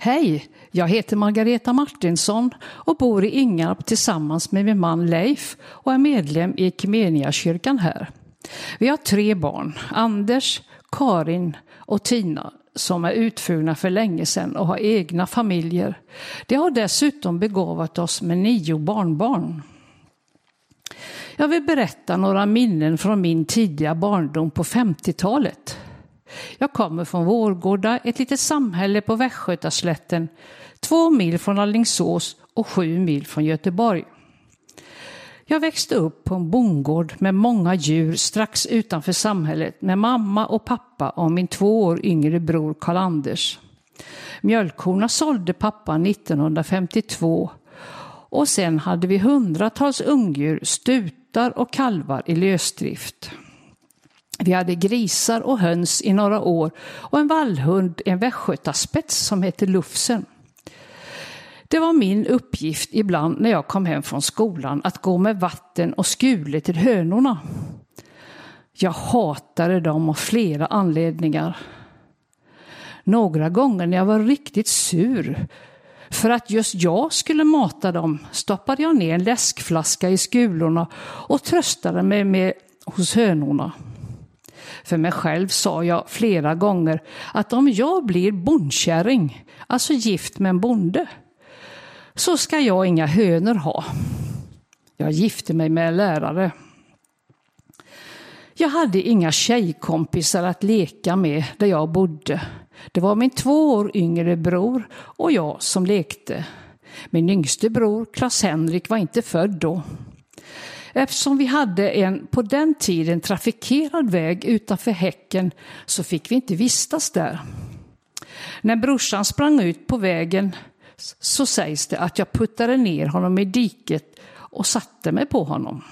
Hej, jag heter Margareta Martinsson och bor i Ingarp tillsammans med min man Leif och är medlem i kyrkan här. Vi har tre barn, Anders, Karin och Tina, som är utfugna för länge sedan och har egna familjer. De har dessutom begåvat oss med nio barnbarn. Jag vill berätta några minnen från min tidiga barndom på 50-talet. Jag kommer från Vårgårda, ett litet samhälle på Västgötaslätten, två mil från Allingsås och sju mil från Göteborg. Jag växte upp på en bondgård med många djur strax utanför samhället med mamma och pappa och min två år yngre bror Karl-Anders. Mjölkkorna sålde pappa 1952 och sen hade vi hundratals ungdjur, stutar och kalvar i lösdrift. Vi hade grisar och höns i några år och en vallhund, en västgötaspets som hette Lufsen. Det var min uppgift ibland när jag kom hem från skolan att gå med vatten och skule till hönorna. Jag hatade dem av flera anledningar. Några gånger när jag var riktigt sur för att just jag skulle mata dem stoppade jag ner en läskflaska i skulorna och tröstade mig med hos hönorna. För mig själv sa jag flera gånger att om jag blir bondkärring, alltså gift med en bonde, så ska jag inga hönor ha. Jag gifte mig med en lärare. Jag hade inga tjejkompisar att leka med där jag bodde. Det var min två år yngre bror och jag som lekte. Min yngste bror, Klas-Henrik, var inte född då. Eftersom vi hade en på den tiden trafikerad väg utanför häcken så fick vi inte vistas där. När brorsan sprang ut på vägen så sägs det att jag puttade ner honom i diket och satte mig på honom.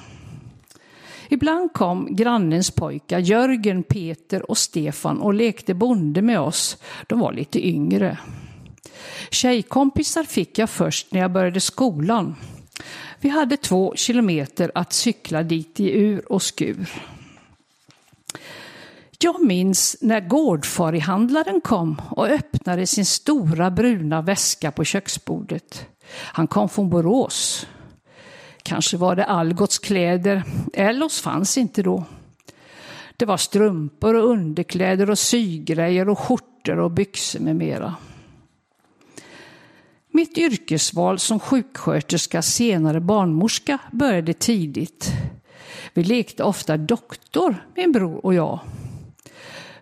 Ibland kom grannens pojkar, Jörgen, Peter och Stefan och lekte bonde med oss. De var lite yngre. Tjejkompisar fick jag först när jag började skolan. Vi hade två kilometer att cykla dit i ur och skur. Jag minns när gårdfarihandlaren kom och öppnade sin stora bruna väska på köksbordet. Han kom från Borås. Kanske var det Algots kläder. Ellos fanns inte då. Det var strumpor och underkläder och sygrejer och skjortor och byxor med mera. Mitt yrkesval som sjuksköterska, senare barnmorska, började tidigt. Vi lekte ofta doktor, min bror och jag.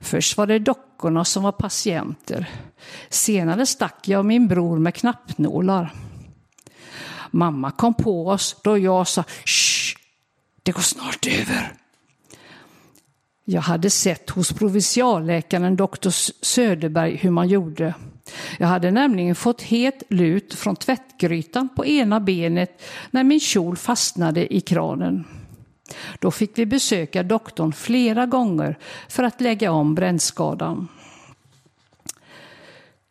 Först var det dockorna som var patienter. Senare stack jag och min bror med knappnålar. Mamma kom på oss då jag sa Shh, det går snart över. Jag hade sett hos provinsialläkaren doktor Söderberg hur man gjorde. Jag hade nämligen fått het lut från tvättgrytan på ena benet när min kjol fastnade i kranen. Då fick vi besöka doktorn flera gånger för att lägga om brännskadan.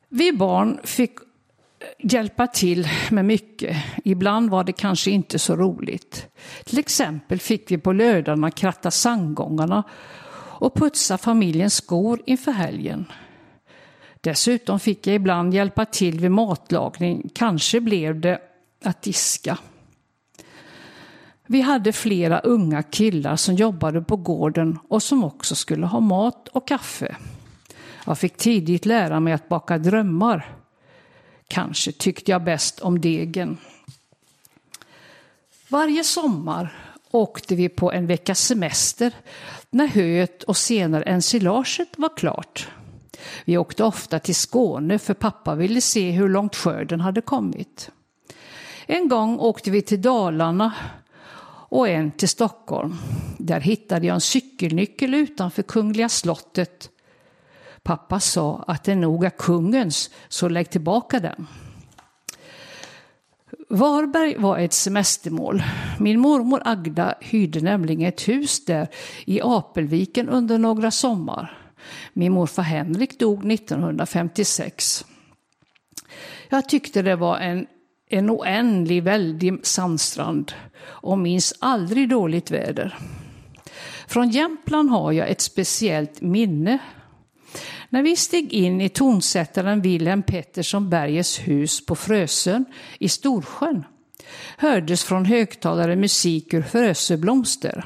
Vi barn fick eh, hjälpa till med mycket. Ibland var det kanske inte så roligt. Till exempel fick vi på lördagarna kratta sandgångarna och putsa familjens skor inför helgen. Dessutom fick jag ibland hjälpa till vid matlagning. Kanske blev det att diska. Vi hade flera unga killar som jobbade på gården och som också skulle ha mat och kaffe. Jag fick tidigt lära mig att baka drömmar. Kanske tyckte jag bäst om degen. Varje sommar åkte vi på en veckas semester när höet och senare ensilaget var klart. Vi åkte ofta till Skåne för pappa ville se hur långt skörden hade kommit. En gång åkte vi till Dalarna och en till Stockholm. Där hittade jag en cykelnyckel utanför Kungliga slottet. Pappa sa att den nog är kungens, så lägg tillbaka den. Varberg var ett semestermål. Min mormor Agda hyrde nämligen ett hus där i Apelviken under några sommar. Min morfar Henrik dog 1956. Jag tyckte det var en, en oändlig, väldig sandstrand och minns aldrig dåligt väder. Från Jämtland har jag ett speciellt minne. När vi steg in i tonsättaren Wilhelm Pettersson Berges hus på Frösön i Storsjön hördes från högtalare musik ur Frösöblomster.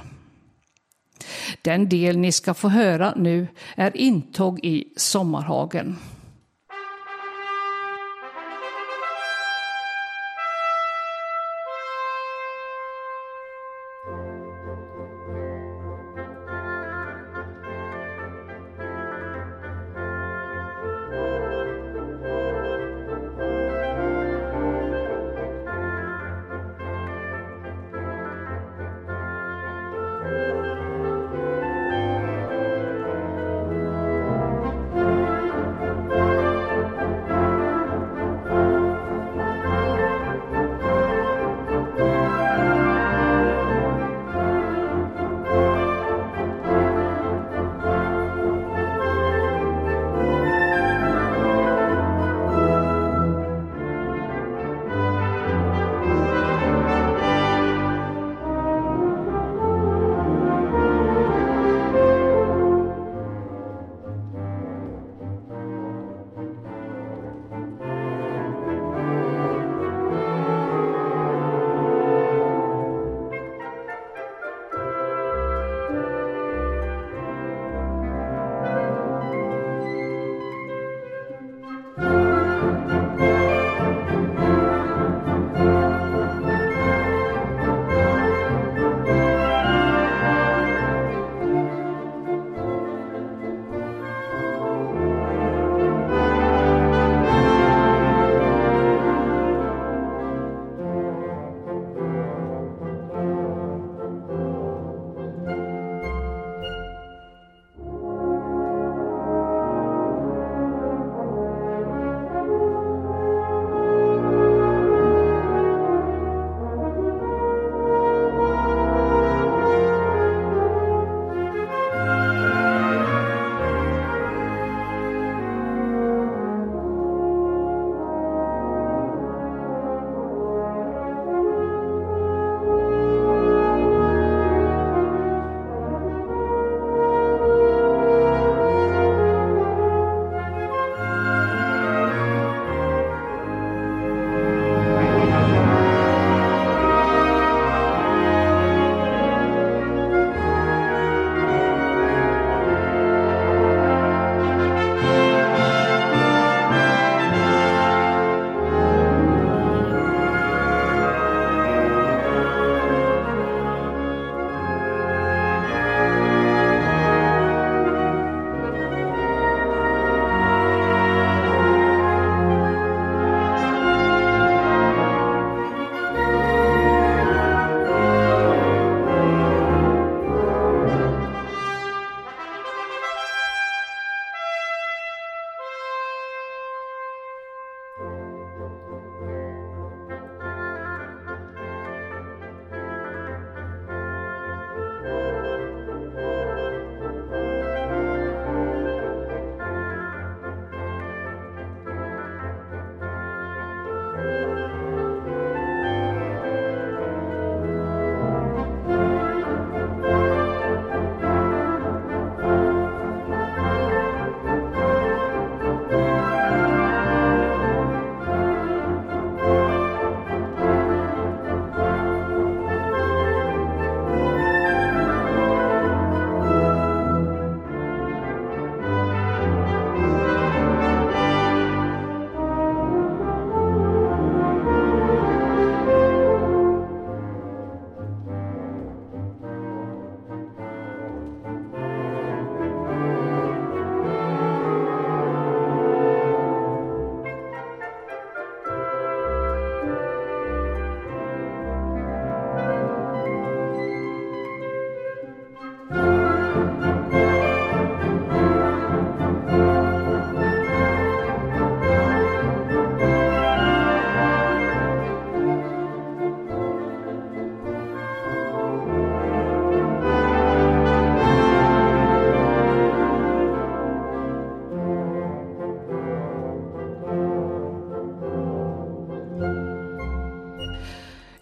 Den del ni ska få höra nu är intåg i Sommarhagen.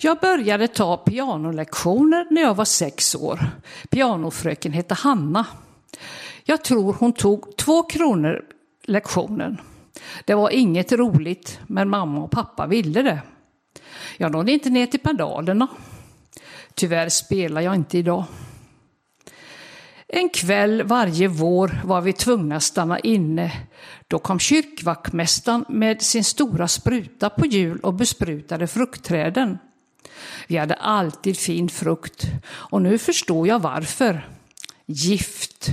Jag började ta pianolektioner när jag var sex år. Pianofröken hette Hanna. Jag tror hon tog två kronor lektionen. Det var inget roligt, men mamma och pappa ville det. Jag nådde inte ner till pedalerna. Tyvärr spelar jag inte idag. En kväll varje vår var vi tvungna att stanna inne. Då kom kyrkvaktmästaren med sin stora spruta på hjul och besprutade fruktträden. Vi hade alltid fin frukt och nu förstår jag varför. Gift.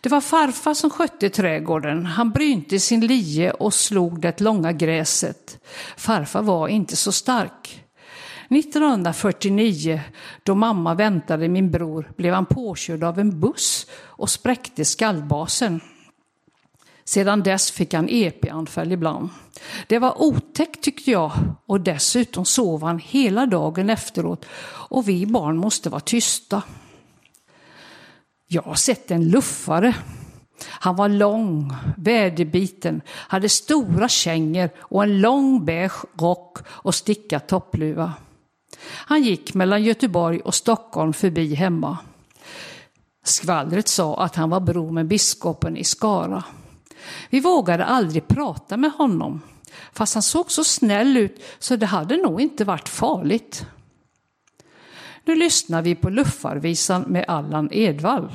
Det var farfar som skötte trädgården. Han brynte sin lie och slog det långa gräset. Farfar var inte så stark. 1949, då mamma väntade min bror, blev han påkörd av en buss och spräckte skallbasen. Sedan dess fick han EP-anfall ibland. Det var otäckt tyckte jag och dessutom sov han hela dagen efteråt och vi barn måste vara tysta. Jag har sett en luffare. Han var lång, väderbiten, hade stora kängor och en lång beige rock och stickad toppluva. Han gick mellan Göteborg och Stockholm förbi hemma. Skvallret sa att han var bror med biskopen i Skara. Vi vågade aldrig prata med honom, fast han såg så snäll ut så det hade nog inte varit farligt. Nu lyssnar vi på Luffarvisan med Allan Edwall.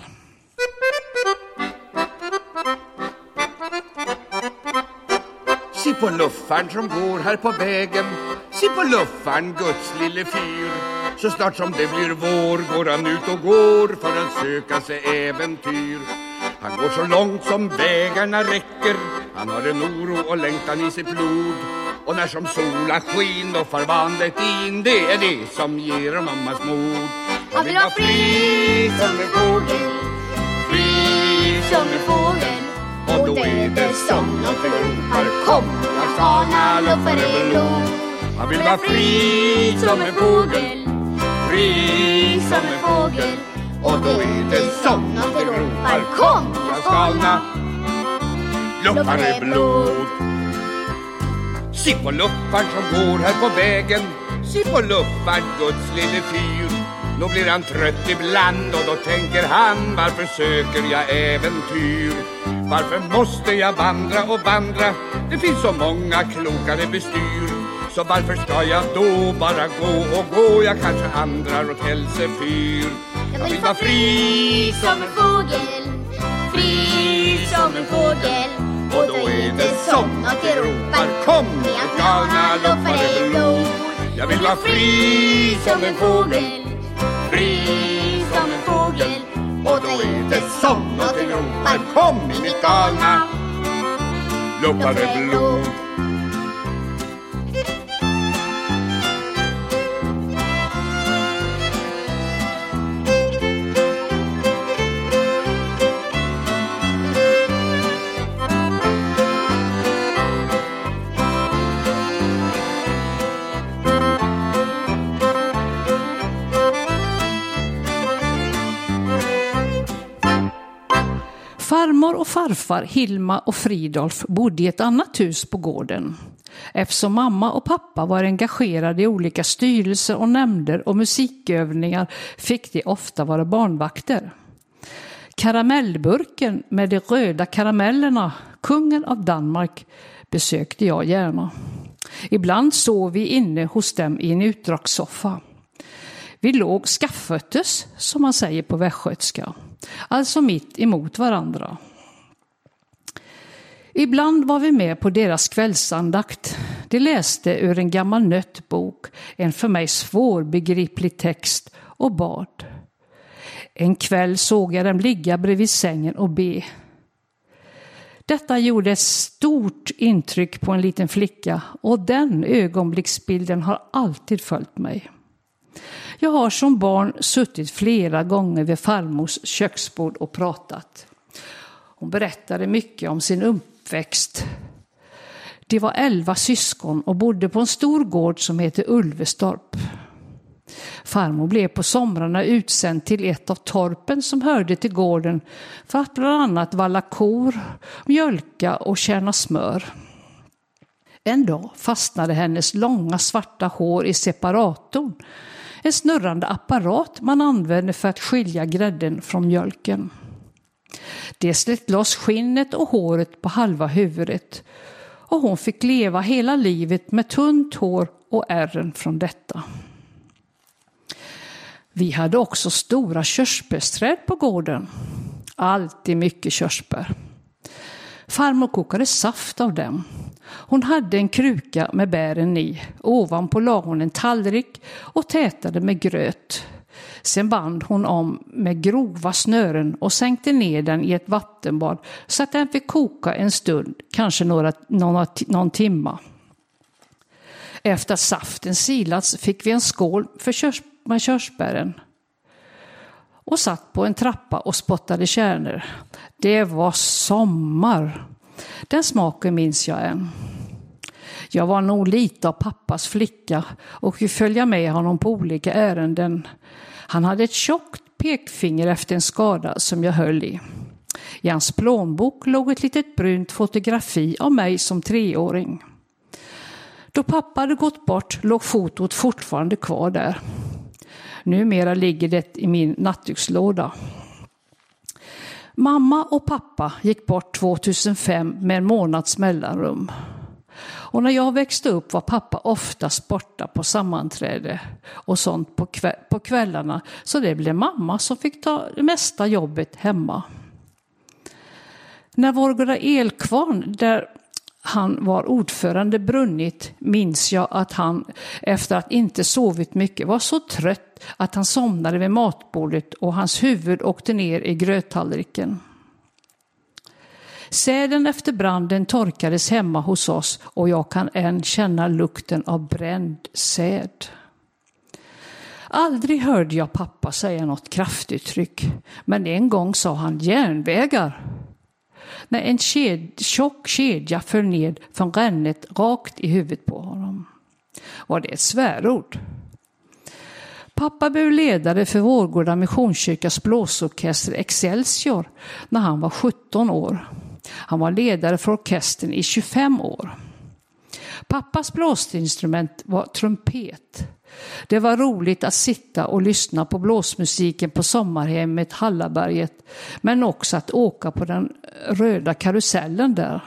Se på luffaren som går här på vägen Se på luffaren, Guds lille fyr Så snart som det blir vår går han ut och går för att söka sig äventyr han går så långt som vägarna räcker. Han har en oro och längtan i sitt blod. Och när som sola skin och far vandet in. Det är det som ger mammas mod. Han vill vara fri som en fågel. Fri som en fågel. Och då är det som någon ropar Kom, jag skana luffare blod. Han vill vara fri som en fågel. Fri som en fågel Och då är det som någon ropar Kom, jag skana luffare blod? Se på luffaren som går här på vägen. Se på luffaren, Guds lille fyr. Då blir han trött ibland och då tänker han Varför söker jag äventyr? Varför måste jag vandra och vandra? Det finns så många klokare bestyr. Så varför ska jag då bara gå och gå? Jag kanske andrar åt Hälsefyr Jag vill vara fri som en fågel. Fri som en fågel. Och då är det som att det ropar Kom, jag galna luffare blod. Jag vill vara fri som en fågel. Fri som en fågel. Och då är det som att det ropar Kom, mitt galna luffare blod farfar Hilma och Fridolf bodde i ett annat hus på gården. Eftersom mamma och pappa var engagerade i olika styrelser och nämnder och musikövningar fick de ofta vara barnvakter. Karamellburken med de röda karamellerna, kungen av Danmark, besökte jag gärna. Ibland sov vi inne hos dem i en utdragssoffa. Vi låg skafföttes, som man säger på västgötska, alltså mitt emot varandra. Ibland var vi med på deras kvällsandakt. De läste ur en gammal nött bok, en för mig svårbegriplig text och bad. En kväll såg jag dem ligga bredvid sängen och be. Detta gjorde ett stort intryck på en liten flicka och den ögonblicksbilden har alltid följt mig. Jag har som barn suttit flera gånger vid farmors köksbord och pratat. Hon berättade mycket om sin uppväxt. De var elva syskon och bodde på en stor gård som heter Ulvestorp. Farmor blev på somrarna utsänd till ett av torpen som hörde till gården för att bland annat valla kor, mjölka och tjäna smör. En dag fastnade hennes långa svarta hår i separatorn en snurrande apparat man använder för att skilja grädden från mjölken. De slet loss skinnet och håret på halva huvudet och hon fick leva hela livet med tunt hår och ärren från detta. Vi hade också stora körsbärsträd på gården. Alltid mycket körsbär. Farmor kokade saft av dem. Hon hade en kruka med bären i. Ovanpå la hon en tallrik och tätade med gröt. Sen band hon om med grova snören och sänkte ner den i ett vattenbad så att den fick koka en stund, kanske några, några, någon timma. Efter att saften silats fick vi en skål för körs, med körsbären och satt på en trappa och spottade kärnor. Det var sommar. Den smaken minns jag än. Jag var nog lite av pappas flicka och fick följa med honom på olika ärenden. Han hade ett tjockt pekfinger efter en skada som jag höll i. I hans plånbok låg ett litet brunt fotografi av mig som treåring. Då pappa hade gått bort låg fotot fortfarande kvar där. Numera ligger det i min nattdukslåda. Mamma och pappa gick bort 2005 med en månads mellanrum. Och när jag växte upp var pappa oftast borta på sammanträde och sånt på, kväll, på kvällarna. Så det blev mamma som fick ta det mesta jobbet hemma. När Vårgårda Elkvarn, där han var ordförande brunnit minns jag att han efter att inte sovit mycket var så trött att han somnade vid matbordet och hans huvud åkte ner i gröttallriken. Säden efter branden torkades hemma hos oss och jag kan än känna lukten av bränd säd. Aldrig hörde jag pappa säga något kraftuttryck, men en gång sa han järnvägar när en ked, tjock kedja föll ned från rännet rakt i huvudet på honom. Var det ett svärord? Pappa blev ledare för Vårgårda Missionskyrkas blåsorkester Excelsior när han var 17 år. Han var ledare för orkestern i 25 år. Pappas blåsinstrument var trumpet. Det var roligt att sitta och lyssna på blåsmusiken på sommarhemmet Hallaberget, men också att åka på den röda karusellen där.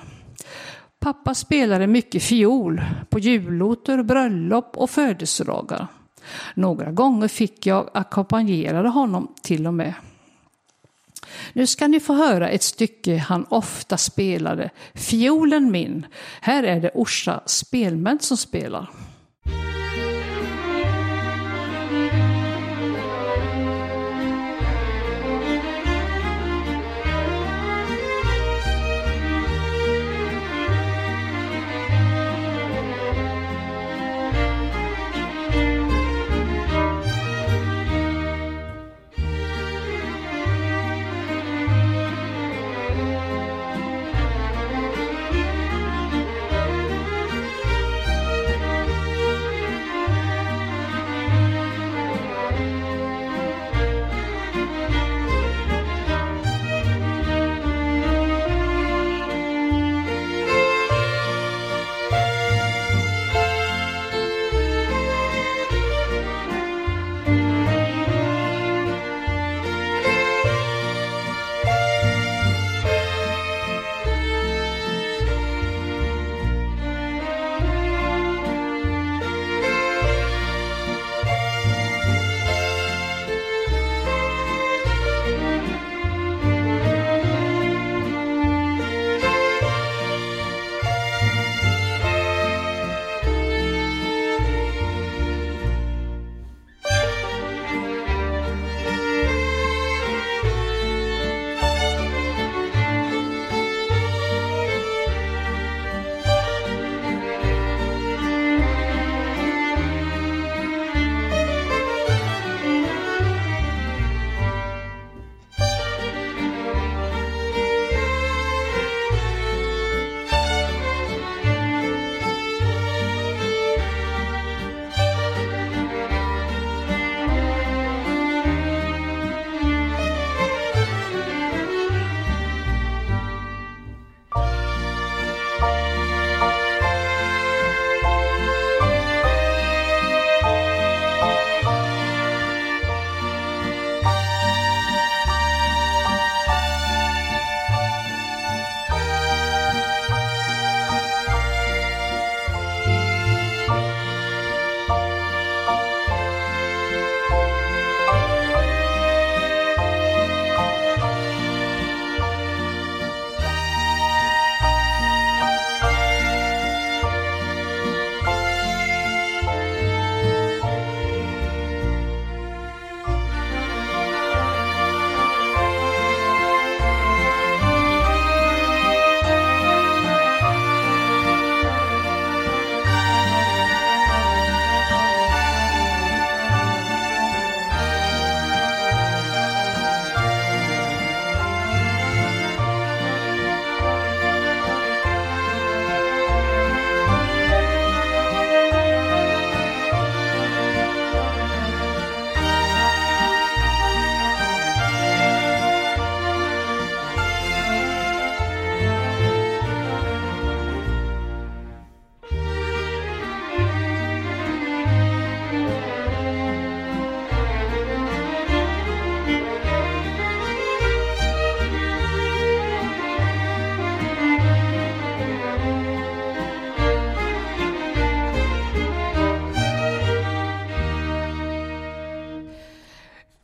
Pappa spelade mycket fiol på juloter, bröllop och födelsedagar. Några gånger fick jag ackompanjera honom till och med. Nu ska ni få höra ett stycke han ofta spelade, Fiolen min. Här är det Orsa spelmän som spelar.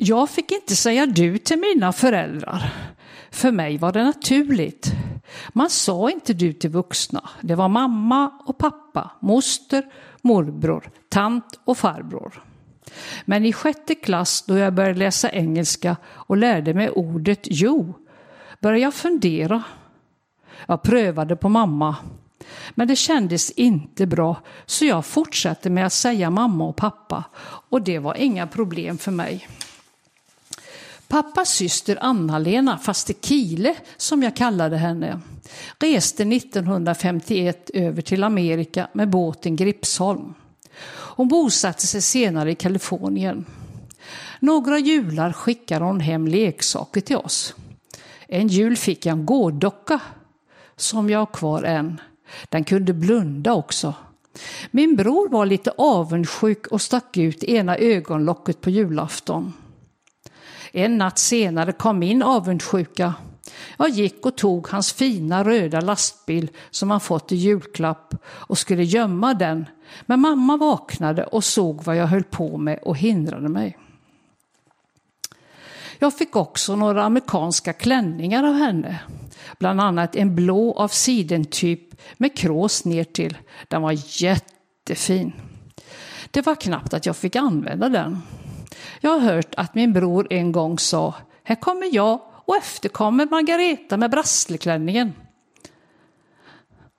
Jag fick inte säga du till mina föräldrar. För mig var det naturligt. Man sa inte du till vuxna. Det var mamma och pappa, moster, morbror, tant och farbror. Men i sjätte klass då jag började läsa engelska och lärde mig ordet jo, började jag fundera. Jag prövade på mamma, men det kändes inte bra så jag fortsatte med att säga mamma och pappa och det var inga problem för mig. Pappas syster Anna-Lena Fastekile, som jag kallade henne, reste 1951 över till Amerika med båten Gripsholm. Hon bosatte sig senare i Kalifornien. Några jular skickade hon hem leksaker till oss. En jul fick jag en gårdocka som jag har kvar än. Den kunde blunda också. Min bror var lite avundsjuk och stack ut ena ögonlocket på julafton. En natt senare kom min avundsjuka. Jag gick och tog hans fina röda lastbil som han fått i julklapp och skulle gömma den. Men mamma vaknade och såg vad jag höll på med och hindrade mig. Jag fick också några amerikanska klänningar av henne. Bland annat en blå av sidentyp med krås ner till. Den var jättefin. Det var knappt att jag fick använda den. Jag har hört att min bror en gång sa, här kommer jag och efterkommer Margareta med brassleklänningen.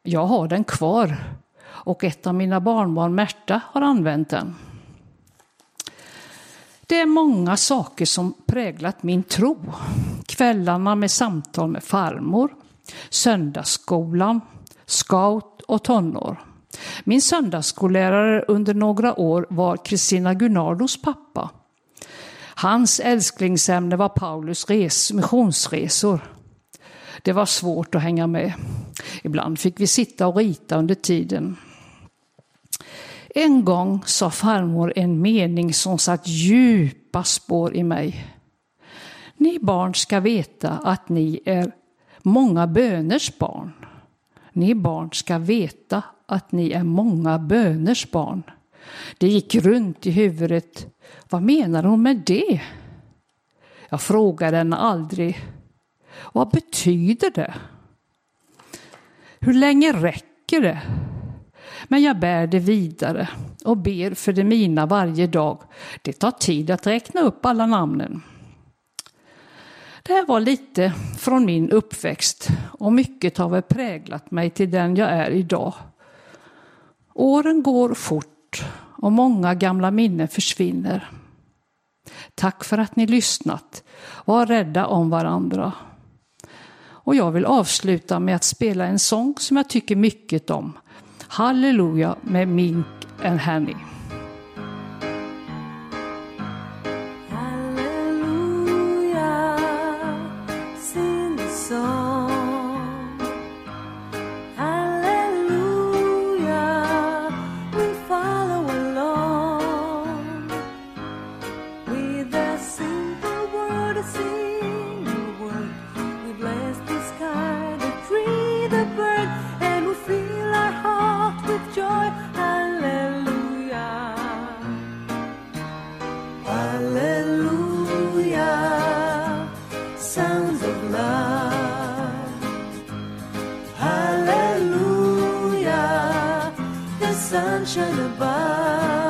Jag har den kvar och ett av mina barnbarn, Märta, har använt den. Det är många saker som präglat min tro. Kvällarna med samtal med farmor, söndagsskolan, scout och tonår. Min söndagsskollärare under några år var Kristina Gunnardos pappa. Hans älsklingsämne var Paulus res, missionsresor. Det var svårt att hänga med. Ibland fick vi sitta och rita under tiden. En gång sa farmor en mening som satt djupa spår i mig. Ni barn ska veta att ni är många böners barn. Ni barn ska veta att ni är många böners barn. Det gick runt i huvudet. Vad menar hon med det? Jag frågade henne aldrig. Vad betyder det? Hur länge räcker det? Men jag bär det vidare och ber för det mina varje dag. Det tar tid att räkna upp alla namnen. Det här var lite från min uppväxt och mycket har väl präglat mig till den jag är idag. Åren går fort och många gamla minnen försvinner. Tack för att ni lyssnat. Var rädda om varandra. Och jag vill avsluta med att spela en sång som jag tycker mycket om. Halleluja med Mink and Henny. and above.